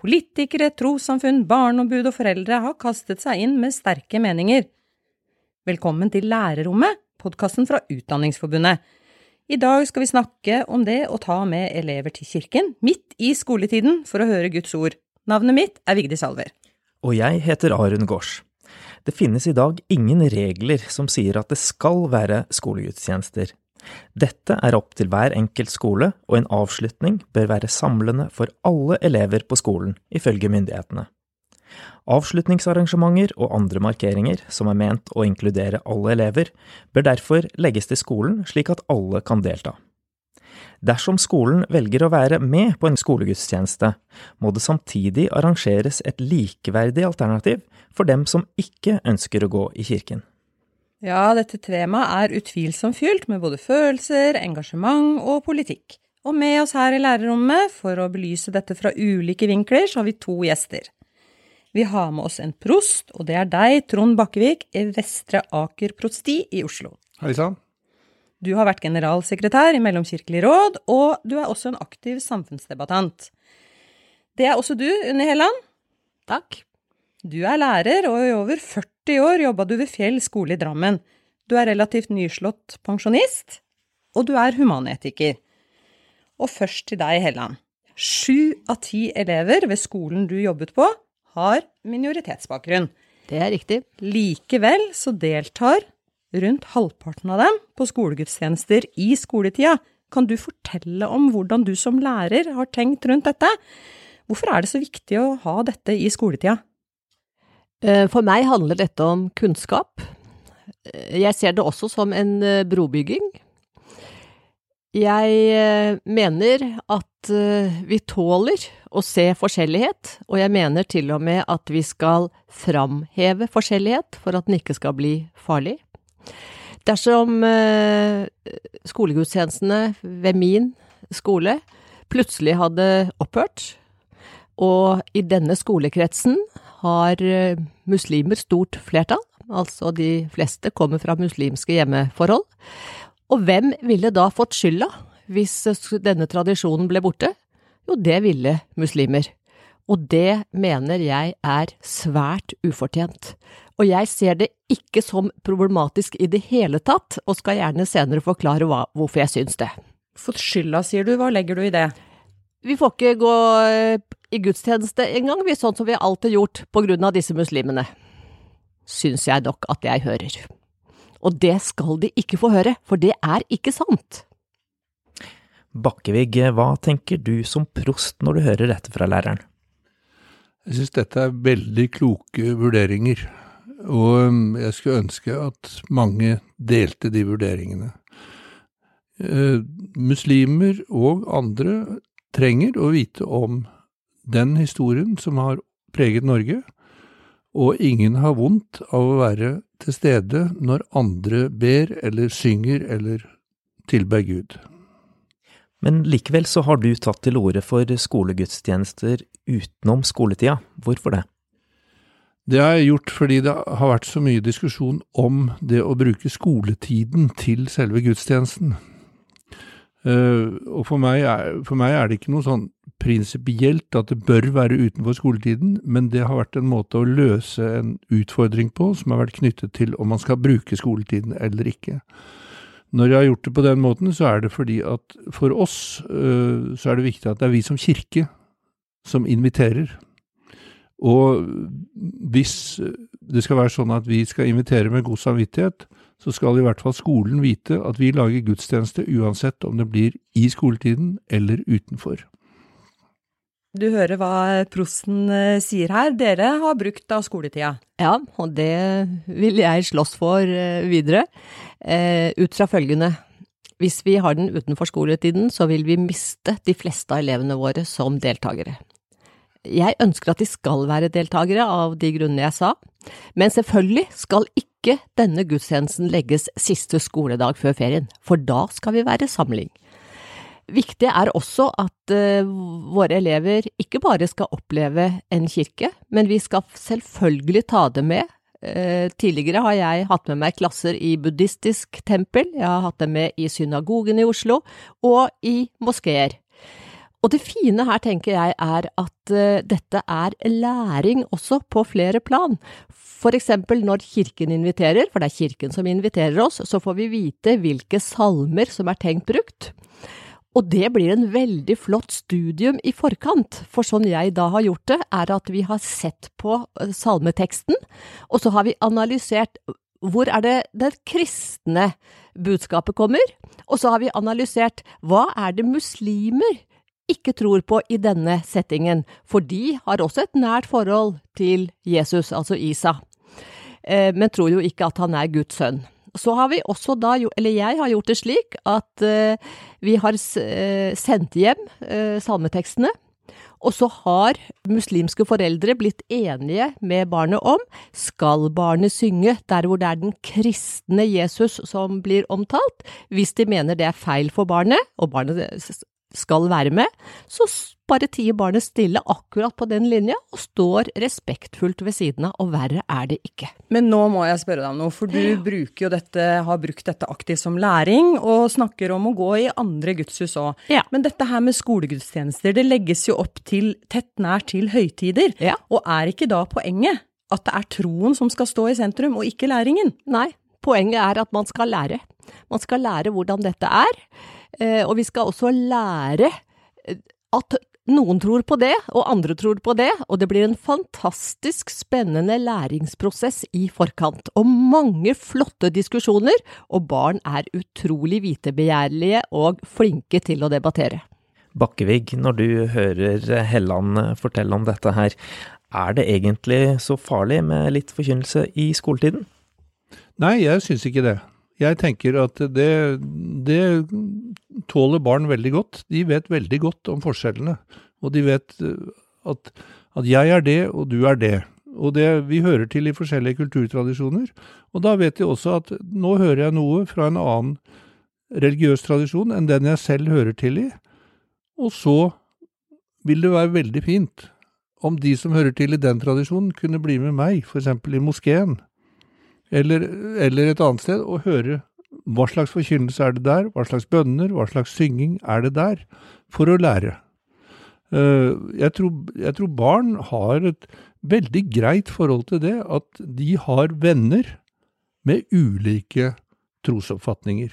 Politikere, trossamfunn, barneombud og foreldre har kastet seg inn med sterke meninger. Velkommen til Lærerrommet, podkasten fra Utdanningsforbundet. I dag skal vi snakke om det å ta med elever til kirken midt i skoletiden for å høre Guds ord. Navnet mitt er Vigdis Salver. Og jeg heter Arun Gaars. Det finnes i dag ingen regler som sier at det skal være skolegudstjenester. Dette er opp til hver enkelt skole, og en avslutning bør være samlende for alle elever på skolen, ifølge myndighetene. Avslutningsarrangementer og andre markeringer som er ment å inkludere alle elever, bør derfor legges til skolen slik at alle kan delta. Dersom skolen velger å være med på en skolegudstjeneste, må det samtidig arrangeres et likeverdig alternativ for dem som ikke ønsker å gå i kirken. Ja, dette temaet er utvilsomt fylt med både følelser, engasjement og politikk. Og med oss her i lærerrommet for å belyse dette fra ulike vinkler, så har vi to gjester. Vi har med oss en prost, og det er deg, Trond Bakkevik, i Vestre Aker prosti i Oslo. Hei sann. Du har vært generalsekretær i Mellomkirkelig råd, og du er også en aktiv samfunnsdebattant. Det er også du, Unni Helland. Takk. Du er lærer, og i over 40 år jobba du ved Fjell skole i Drammen. Du er relativt nyslått pensjonist, og du er humanetiker. Og først til deg, Helland. Sju av ti elever ved skolen du jobbet på, har minoritetsbakgrunn. Det er riktig. Likevel så deltar rundt halvparten av dem på skolegudstjenester i skoletida. Kan du fortelle om hvordan du som lærer har tenkt rundt dette? Hvorfor er det så viktig å ha dette i skoletida? Eh, for meg handler dette om kunnskap. Eh, jeg ser det også som en eh, brobygging. Jeg mener at vi tåler å se forskjellighet, og jeg mener til og med at vi skal framheve forskjellighet for at den ikke skal bli farlig. Dersom skolegudstjenestene ved min skole plutselig hadde opphørt, og i denne skolekretsen har eh, muslimer stort flertall, altså de fleste kommer fra muslimske hjemmeforhold, og hvem ville da fått skylda hvis denne tradisjonen ble borte? Jo, det ville muslimer. Og det mener jeg er svært ufortjent. Og jeg ser det ikke som problematisk i det hele tatt, og skal gjerne senere forklare hva, hvorfor jeg syns det. Fått skylda, sier du. Hva legger du i det? Vi får ikke gå eh, i gudstjeneste engang, vi, sånn som vi alltid har gjort på grunn av disse muslimene. Syns jeg nok at jeg hører. Og det skal de ikke få høre, for det er ikke sant. Bakkevig, hva tenker du som prost når du hører dette fra læreren? Jeg synes dette er veldig kloke vurderinger, og um, jeg skulle ønske at mange delte de vurderingene. Eh, muslimer og andre trenger å vite om den historien som har preget Norge, og ingen har vondt av å være til stede når andre ber eller synger eller tilber Gud. Men likevel så har du tatt til orde for skolegudstjenester utenom skoletida. Hvorfor det? Det har jeg gjort fordi det har vært så mye diskusjon om det å bruke skoletiden til selve gudstjenesten. Uh, og for meg, er, for meg, er, det ikke noe sånn prinsipielt at det bør være utenfor skoletiden, men det har vært en måte å løse en utfordring på som har vært knyttet til om man skal bruke skoletiden eller ikke. Når jeg har gjort det på den måten, så er det fordi at for oss uh, så er det viktig at det er vi som kirke som inviterer. Og hvis det skal være sånn at vi skal invitere med god samvittighet, så skal i hvert fall skolen vite at vi lager gudstjeneste uansett om det blir i skoletiden eller utenfor. Du hører hva prosten eh, sier her. Dere har brukt av skoletida. Ja, og det vil jeg slåss for eh, videre, eh, ut fra følgende. Hvis vi har den utenfor skoletiden, så vil vi miste de fleste av elevene våre som deltakere. Jeg ønsker at de skal være deltakere av de grunnene jeg sa, Men selvfølgelig skal ikke denne gudstjenesten legges siste skoledag før ferien, for da skal vi være samling. Viktig er også at uh, våre elever ikke bare skal oppleve en kirke, men vi skal selvfølgelig ta det med. Uh, tidligere har jeg hatt med meg klasser i buddhistisk tempel, jeg har hatt det med i synagogen i Oslo og i moskeer. Og det fine her, tenker jeg, er at uh, dette er læring også på flere plan. For eksempel når kirken inviterer, for det er kirken som inviterer oss, så får vi vite hvilke salmer som er tenkt brukt. Og det blir en veldig flott studium i forkant, for sånn jeg da har gjort det, er at vi har sett på eh, salmeteksten, og så har vi analysert hvor er det det kristne budskapet kommer, og så har vi analysert hva er det muslimer ikke tror på i denne settingen, for de har også et nært forhold til Jesus, altså Isa, eh, men tror jo ikke at han er Guds sønn. Så har vi også da, eller jeg har gjort det slik, at uh, vi har uh, sendt hjem uh, salmetekstene. Og så har muslimske foreldre blitt enige med barnet om skal barnet synge der hvor det er den kristne Jesus som blir omtalt. Hvis de mener det er feil for barnet, og barnet skal være med, så bare tier barnet stille akkurat på den linja og står respektfullt ved siden av, og verre er det ikke. Men nå må jeg spørre deg om noe, for du bruker jo dette, har brukt dette aktivt som læring, og snakker om å gå i andre gudshus òg. Ja. Men dette her med skolegudstjenester, det legges jo opp til tett nær til høytider, Ja. og er ikke da poenget at det er troen som skal stå i sentrum, og ikke læringen? Nei, poenget er at man skal lære. Man skal lære hvordan dette er, eh, og vi skal også lære eh, at noen tror på det, og andre tror på det, og det blir en fantastisk spennende læringsprosess i forkant, og mange flotte diskusjoner, og barn er utrolig vitebegjærlige og flinke til å debattere. Bakkevig, når du hører Helland fortelle om dette her, er det egentlig så farlig med litt forkynnelse i skoletiden? Nei, jeg syns ikke det. Jeg tenker at det, det tåler barn veldig godt. De vet veldig godt om forskjellene. Og de vet eh, at, at jeg er det, og du er det. Og det, vi hører til i forskjellige kulturtradisjoner. Og da vet de også at nå hører jeg noe fra en annen religiøs tradisjon enn den jeg selv hører til i. Og så vil det være veldig fint om de som hører til i den tradisjonen, kunne bli med meg, f.eks. i moskeen eller, eller et annet sted, og høre hva slags forkynnelse er det der, hva slags bønner, hva slags synging er det der, for å lære. Eh, Jeg tror, jeg tror barn har et veldig greit forhold til det, at de har venner med ulike trosoppfatninger.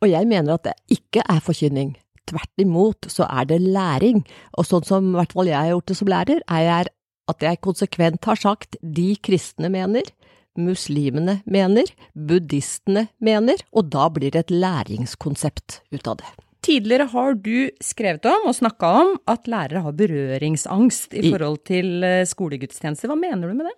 Og jeg mener at det ikke er forkynning. Tvert imot så er det læring, og sånn som i hvert fall jeg har gjort det som lærer, er at jeg konsekvent har sagt de kristne mener, muslimene mener, buddhistene mener, og da blir det et læringskonsept ut av det. Tidligere har du skrevet om og snakka om at lærere har berøringsangst i forhold til eh, skolegudstjenester. Hva mener du med det?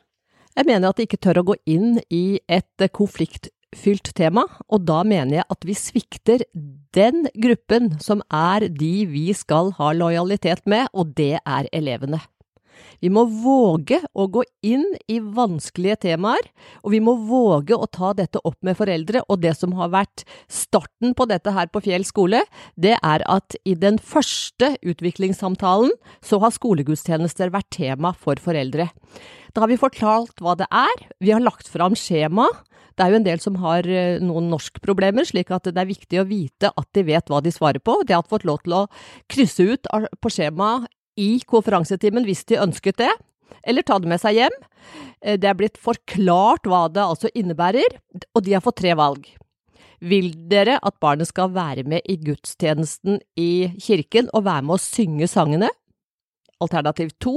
Jeg mener at de ikke tør å gå inn i et konfliktfylt tema, og da mener jeg at vi svikter den gruppen som er de vi skal ha lojalitet med, og det er elevene. Vi må våge å gå inn i vanskelige temaer, og vi må våge å ta dette opp med foreldre. Og det som har vært starten på dette her på Fjell skole, det er at i den første utviklingssamtalen så har skolegudstjenester vært tema for foreldre. Da har vi fortalt hva det er, vi har lagt fram skjema. Det er jo en del som har eh, noen norskproblemer, slik at det er viktig å vite at de vet hva de svarer på. De har fått lov til å krysse ut på skjemaet i konferansetimen hvis de ønsket det, eller ta det med seg hjem. Eh, Det er blitt forklart hva det altså innebærer, og de har fått tre valg. Vil dere at barnet skal være med i gudstjenesten i kirken og være med å synge sangene? Alternativ to.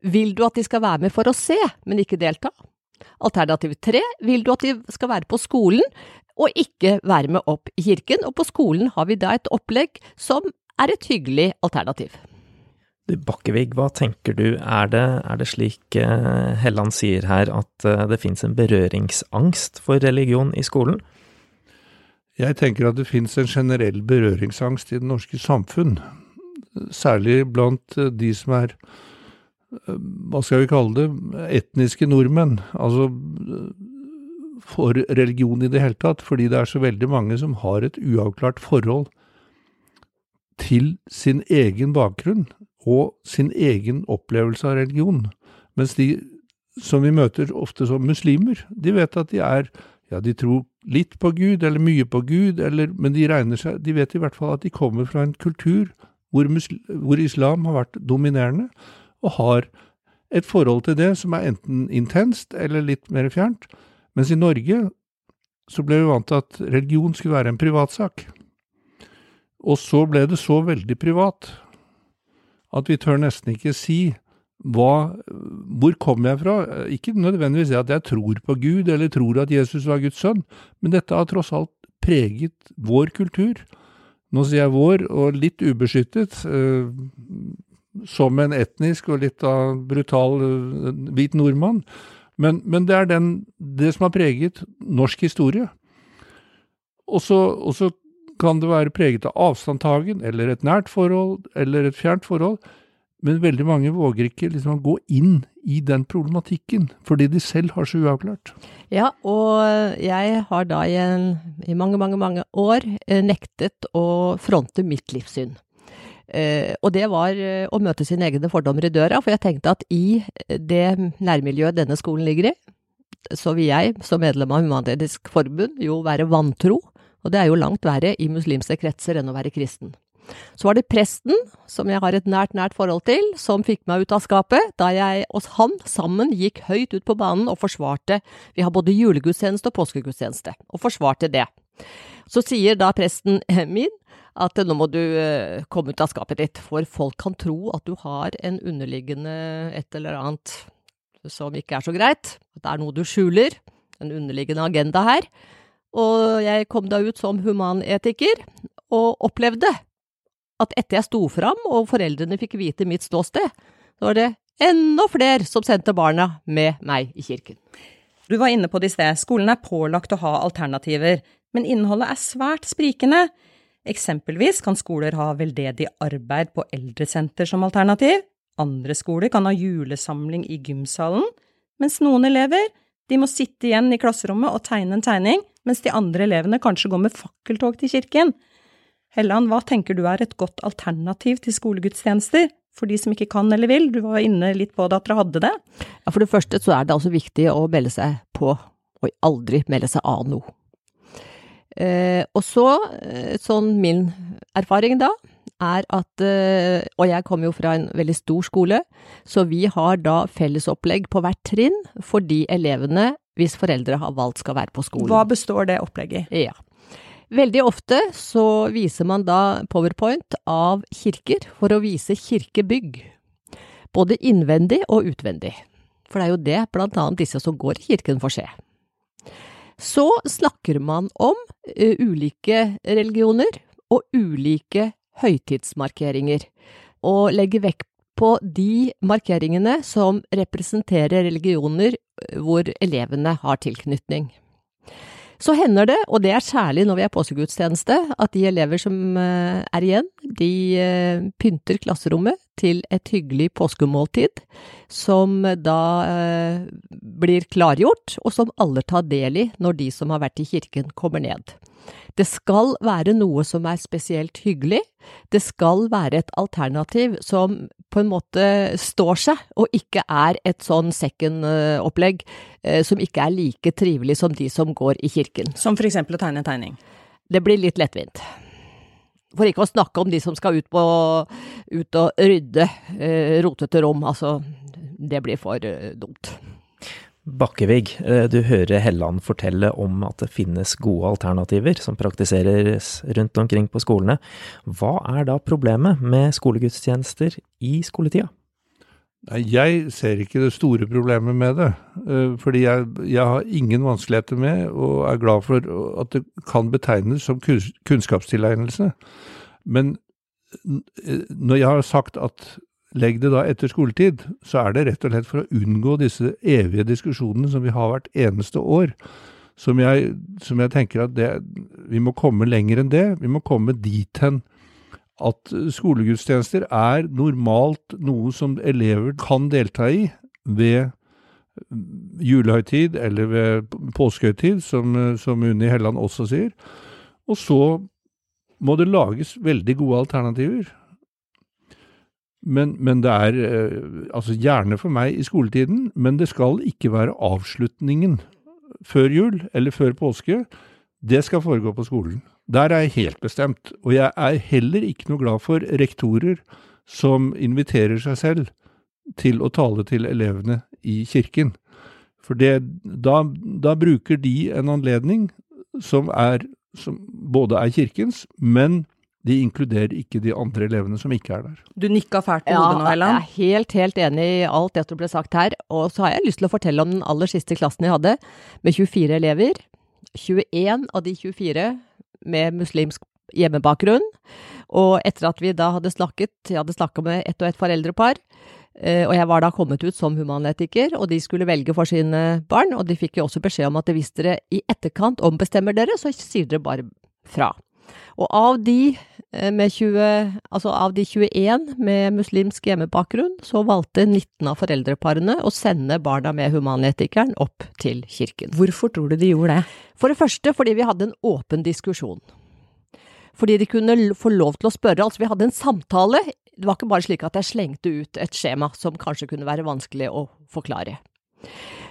Vil du at de skal være med for å se, men ikke delta? Alternativ tre. Vil du at de skal være på skolen og ikke være med opp i kirken? Og på skolen har vi da et opplegg som er et hyggelig alternativ. Du, Bakkevig, hva tenker du, er det, er det slik eh, Helland sier her, at eh, det finnes en berøringsangst for religion i skolen? Jeg tenker at det finnes en generell berøringsangst i det norske samfunn, særlig blant eh, de som er hva skal vi kalle det, etniske nordmenn. Altså for religion i det hele tatt, fordi det er så veldig mange som har et uavklart forhold til sin egen bakgrunn og sin egen opplevelse av religion. Mens de som vi møter ofte som muslimer, de vet at de er ja, de tror litt på Gud, eller mye på Gud, eller, men de regner seg De vet i hvert fall at de kommer fra en kultur hvor, muslim, hvor islam har vært dominerende, og har et forhold til det som er enten intenst eller litt mer fjernt. Mens i Norge så ble vi vant til at religion skulle være en privatsak. Og så ble det så veldig privat at vi tør nesten ikke si hva, hvor kommer jeg fra? Ikke nødvendigvis at jeg tror på Gud eller tror at Jesus var Guds sønn, men dette har tross alt preget vår kultur. Nå sier jeg vår, og litt ubeskyttet, eh, som en etnisk og litt av brutal eh, hvit nordmann. Men, men det er den, det som har preget norsk historie. Og så kan det være preget av avstandtagen, eller et nært forhold, eller et fjernt forhold. Men veldig mange våger ikke liksom gå inn i den problematikken, fordi de selv har så uavklart. Ja, og jeg har da i, en, i mange, mange, mange år eh, nektet å fronte mitt livssyn. Eh, og det var eh, å møte sine egne fordommer i døra, for jeg tenkte at i det nærmiljøet denne skolen ligger i, så vil jeg som medlem av Human-Etisk Forbund jo være vantro, og det er jo langt verre i muslimske kretser enn å være kristen. Så var det presten, som jeg har et nært, nært forhold til, som fikk meg ut av skapet da jeg og han sammen gikk høyt ut på banen og forsvarte Vi har både julegudstjeneste og påskegudstjeneste, og forsvarte det. Så sier da presten min at nå må du eh, komme ut av skapet ditt, for folk kan tro at du har en underliggende et eller annet som ikke er så greit, at det er noe du skjuler, en underliggende agenda her. Og jeg kom da ut som humanetiker, og opplevde at etter jeg sto fram og foreldrene fikk vite mitt ståsted, så var det enda flere som sendte barna med meg i kirken. Du var inne på det i sted, skolen er pålagt å ha alternativer, men innholdet er svært sprikende. Eksempelvis kan skoler ha veldedig arbeid på eldresenter som alternativ, andre skoler kan ha julesamling i gymsalen, mens noen elever de må sitte igjen i klasserommet og tegne en tegning, mens de andre elevene kanskje går med fakkeltog til kirken. Helland, hva tenker du er et godt alternativ til skolegudstjenester for de som ikke kan eller vil? Du var inne litt på det at dere hadde det. Ja, For det første så er det altså viktig å melde seg på, og aldri melde seg av noe. Eh, og så, eh, sånn min erfaring da, er at eh, Og jeg kommer jo fra en veldig stor skole, så vi har da fellesopplegg på hvert trinn for de elevene hvis foreldre har valgt skal være på skolen. Hva består det opplegget i? Ja. Veldig ofte så viser man da powerpoint av kirker for å vise kirkebygg. Både innvendig og utvendig. For det er jo det blant annet disse som går i kirken får se. Så snakker man om uh, ulike religioner og ulike høytidsmarkeringer, og legger vekt på de markeringene som representerer religioner hvor elevene har tilknytning. Så hender det, og det er særlig når vi er påskegudstjeneste, at de elever som eh, er igjen, de eh, pynter klasserommet til et hyggelig påskemåltid, som da eh, blir klargjort, og som alle tar del i når de som har vært i kirken kommer ned. Det skal være noe som er spesielt hyggelig, det skal være et alternativ som på en måte står seg, og ikke er et sånn second-opplegg eh, som ikke er like trivelig som de som går i kirken. Som for eksempel å tegne en tegning? Det blir litt lettvint. For ikke å snakke om de som skal ut, på, ut og rydde eh, rotete rom. Altså, det blir for eh, dumt. Bakkevig, eh, du hører Helland fortelle om at det finnes gode alternativer som praktiseres rundt omkring på skolene. Hva er da problemet med skolegudstjenester i skoletida? Jeg ser ikke det store problemet med det. Eh, fordi jeg, jeg, har ingen vanskeligheter med, og er glad for at det kan betegnes som kunnskapstilegnelse. Men eh, når jeg har sagt at legg det da etter skoletid, så er det rett og slett for å unngå disse evige diskusjonene som vi har hvert eneste år. Som jeg, som jeg tenker at det, vi må komme lenger enn det. Vi må komme dit hen at skolegudstjenester er normalt noe som elever kan delta i ved julehøytid eller ved påskehøytid, som, som Unni Helland også sier. Og så må det lages veldig gode alternativer. Men, men, det er altså gjerne for meg i skoletiden, men det skal ikke være avslutningen før jul eller før påske. Det skal foregå på skolen. Der er jeg helt bestemt. Og jeg er heller ikke noe glad for rektorer som inviterer seg selv til å tale til elevene i kirken. For det, da, da, bruker de en anledning som, er, som både er kirkens, men de inkluderer ikke de andre elevene som ikke er der. Du nikka fælt på hodet nå, Helland. Jeg er helt, helt enig i alt det som ble sagt her. Og så har jeg lyst til å fortelle om den aller siste klassen jeg hadde, med 24 elever. 21 av de 24 med muslimsk hjemmebakgrunn. Og etter at vi da hadde snakket, jeg hadde snakka med ett og ett foreldrepar, eh, og jeg var da kommet ut som humanetiker, og de skulle velge for sine barn, og de fikk jo også beskjed om at hvis dere i etterkant ombestemmer dere, så sier dere bare fra. Og av de, eh, med 20, altså av de 21 med muslimsk hjemmebakgrunn, så valgte 19 av foreldreparene å sende barna med humanetikeren opp til kirken. Hvorfor tror du de gjorde det? For det første fordi vi hadde en åpen diskusjon fordi de kunne få lov til å spørre. Altså, vi hadde en samtale. Det var ikke bare slik at jeg slengte ut et skjema som kanskje kunne være vanskelig å forklare.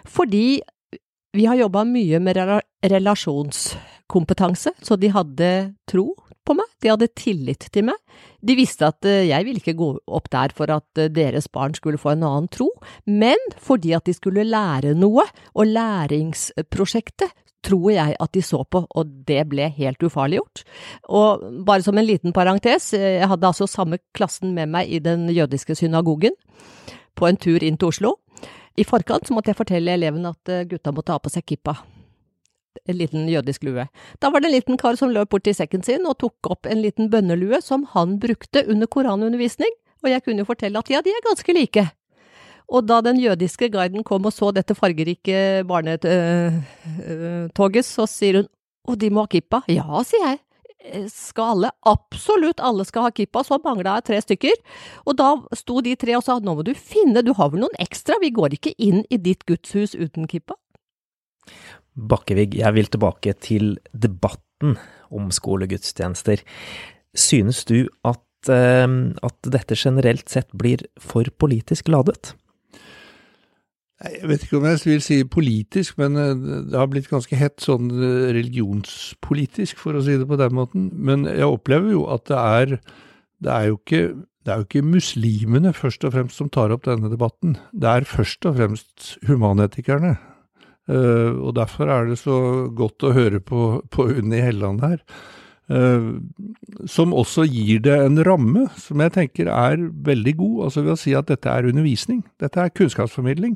Fordi vi har jobba mye med relasjonskompetanse, så de hadde tro på meg, de hadde tillit til meg. De visste at eh, jeg ville ikke gå opp der for at eh, deres barn skulle få en annen tro, men fordi at de skulle lære noe, og læringsprosjektet tror jeg at de så på, og det ble helt ufarliggjort. Og bare som en liten parentes, jeg hadde altså samme klassen med meg i den jødiske synagogen på en tur inn til Oslo. I forkant måtte jeg fortelle eleven at eh, gutta måtte ha på seg kippa. En liten jødisk lue. Da var det en liten kar som løp bort til sekken sin og tok opp en liten bønnelue som han brukte under koranundervisning, og jeg kunne jo fortelle at ja, de er ganske like. Og da den jødiske guiden kom og så dette fargerike barnetoget, så sier hun og de må ha kippa. Ja, sier jeg. Skal alle? Absolutt alle skal ha kippa, så mangla jeg tre stykker. Og da sto de tre og sa nå må du finne, du har vel noen ekstra, vi går ikke inn i ditt gudshus uten kippa. Bakkevig, jeg vil tilbake til debatten om skolegudstjenester. Synes du at, eh, at dette generelt sett blir for politisk ladet? Jeg vet ikke om jeg vil si politisk, men eh, det har blitt ganske hett sånn eh, religionspolitisk, for å si det på den måten. Men jeg opplever jo at det er Det er jo ikke, det er jo ikke muslimene først og fremst som tar opp denne debatten. Det er først og fremst humanetikerne. Eh, og derfor er det så godt å høre på, på Unni Helland her. som også gir det en ramme som jeg tenker er veldig god, altså ved å si at dette er undervisning. Dette er kunnskapsformidling.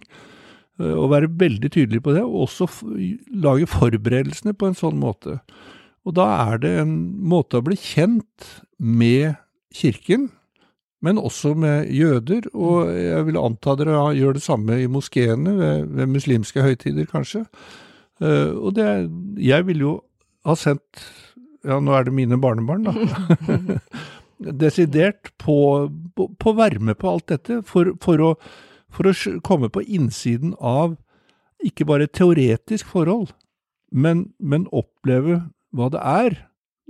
Uh, og være veldig tydelig på det, og også lage forberedelsene på en sånn måte. Og da er det en måte å bli kjent med kirken, men også med jøder, og jeg vil anta dere gjør det samme i moskeene ved, ved muslimske høytider, kanskje. Uh, og det, jeg vil jo ha sendt, ja nå er det mine barnebarn, da, desidert på, på, på være med på alt dette, for, for å for å komme på innsiden av ikke bare teoretisk forhold, men, men oppleve hva det er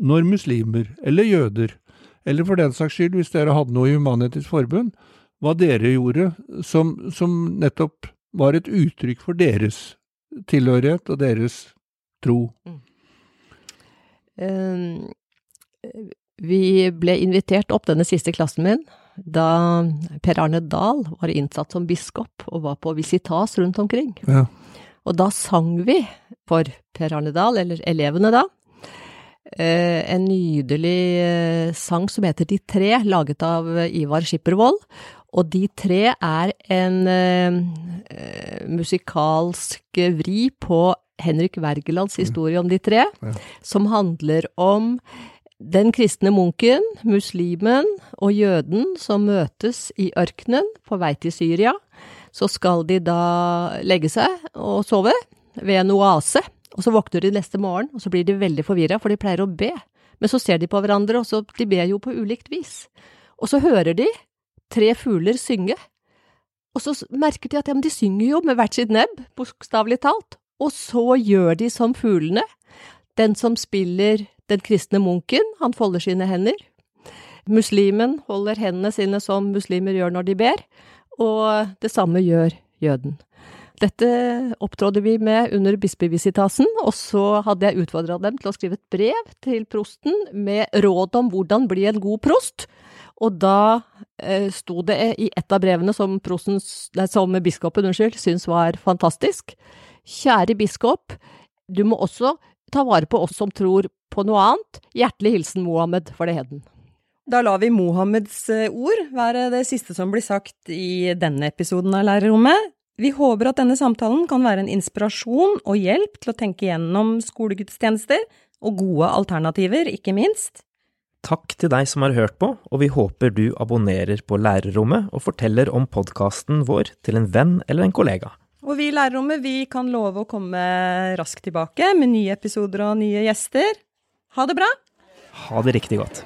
når muslimer, eller jøder, eller for den saks skyld, hvis dere hadde noe i Humanitisk Forbund, hva dere gjorde som, som nettopp var et uttrykk for deres tilhørighet og deres tro. Mm. Um, vi ble invitert opp, denne siste klassen min, da Per Arne Dahl var innsatt som biskop og var på visitas rundt omkring. Ja. Og da sang vi for Per Arne Dahl, eller elevene da, en nydelig eh, sang som heter De tre, laget av Ivar Skippervold. Og De tre er en musikalsk vri på Henrik Wergelands historie om de tre, ja. som handler om den kristne munken, muslimen og jøden som møtes i ørkenen på vei til Syria, så skal de da legge seg og sove ved en oase. Og så våkner de neste morgen, og så blir de veldig forvirra, for de pleier å be. Men så ser de på hverandre, og så de ber jo på ulikt vis. Og så hører de tre fugler synge. Og så merker de at ja, de synger jo med hvert sitt nebb, bokstavelig talt. Og så gjør de som fuglene. Den som spiller den kristne munken, han folder sine hender. Muslimen holder hendene sine som muslimer gjør når de ber, og det samme gjør jøden. Dette opptrådde vi med under bispevisitasen, og så hadde jeg utfordra dem til å skrive et brev til prosten med råd om hvordan bli en god prost. Og da eh, sto det i et av brevene som, prostens, nei, som biskopen unnskyld, syntes var fantastisk. Kjære biskop, du må også ta vare på oss som tror på noe annet. Hjertelig hilsen Mohammed for det heden. Da lar vi Mohammeds eh, ord være det siste som blir sagt i denne episoden av Lærerrommet. Vi håper at denne samtalen kan være en inspirasjon og hjelp til å tenke gjennom skolegudstjenester, og gode alternativer, ikke minst. Takk til deg som har hørt på, og vi håper du abonnerer på Lærerrommet og forteller om podkasten vår til en venn eller en kollega. Og vi i Lærerrommet vi kan love å komme raskt tilbake med nye episoder og nye gjester. Ha det bra! Ha det riktig godt.